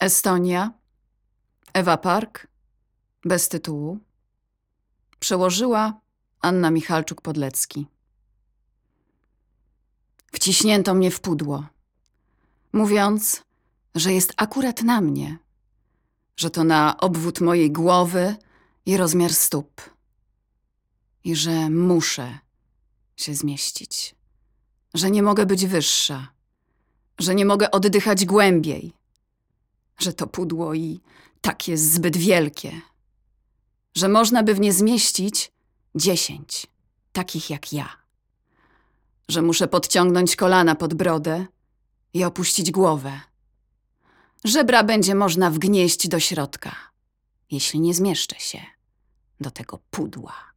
Estonia, Ewa Park, bez tytułu. Przełożyła Anna Michalczuk-Podlecki. Wciśnięto mnie w pudło, mówiąc, że jest akurat na mnie, że to na obwód mojej głowy i rozmiar stóp i że muszę się zmieścić, że nie mogę być wyższa, że nie mogę oddychać głębiej, że to pudło i tak jest zbyt wielkie, że można by w nie zmieścić dziesięć, takich jak ja, że muszę podciągnąć kolana pod brodę i opuścić głowę. Żebra będzie można wgnieść do środka, jeśli nie zmieszczę się do tego pudła.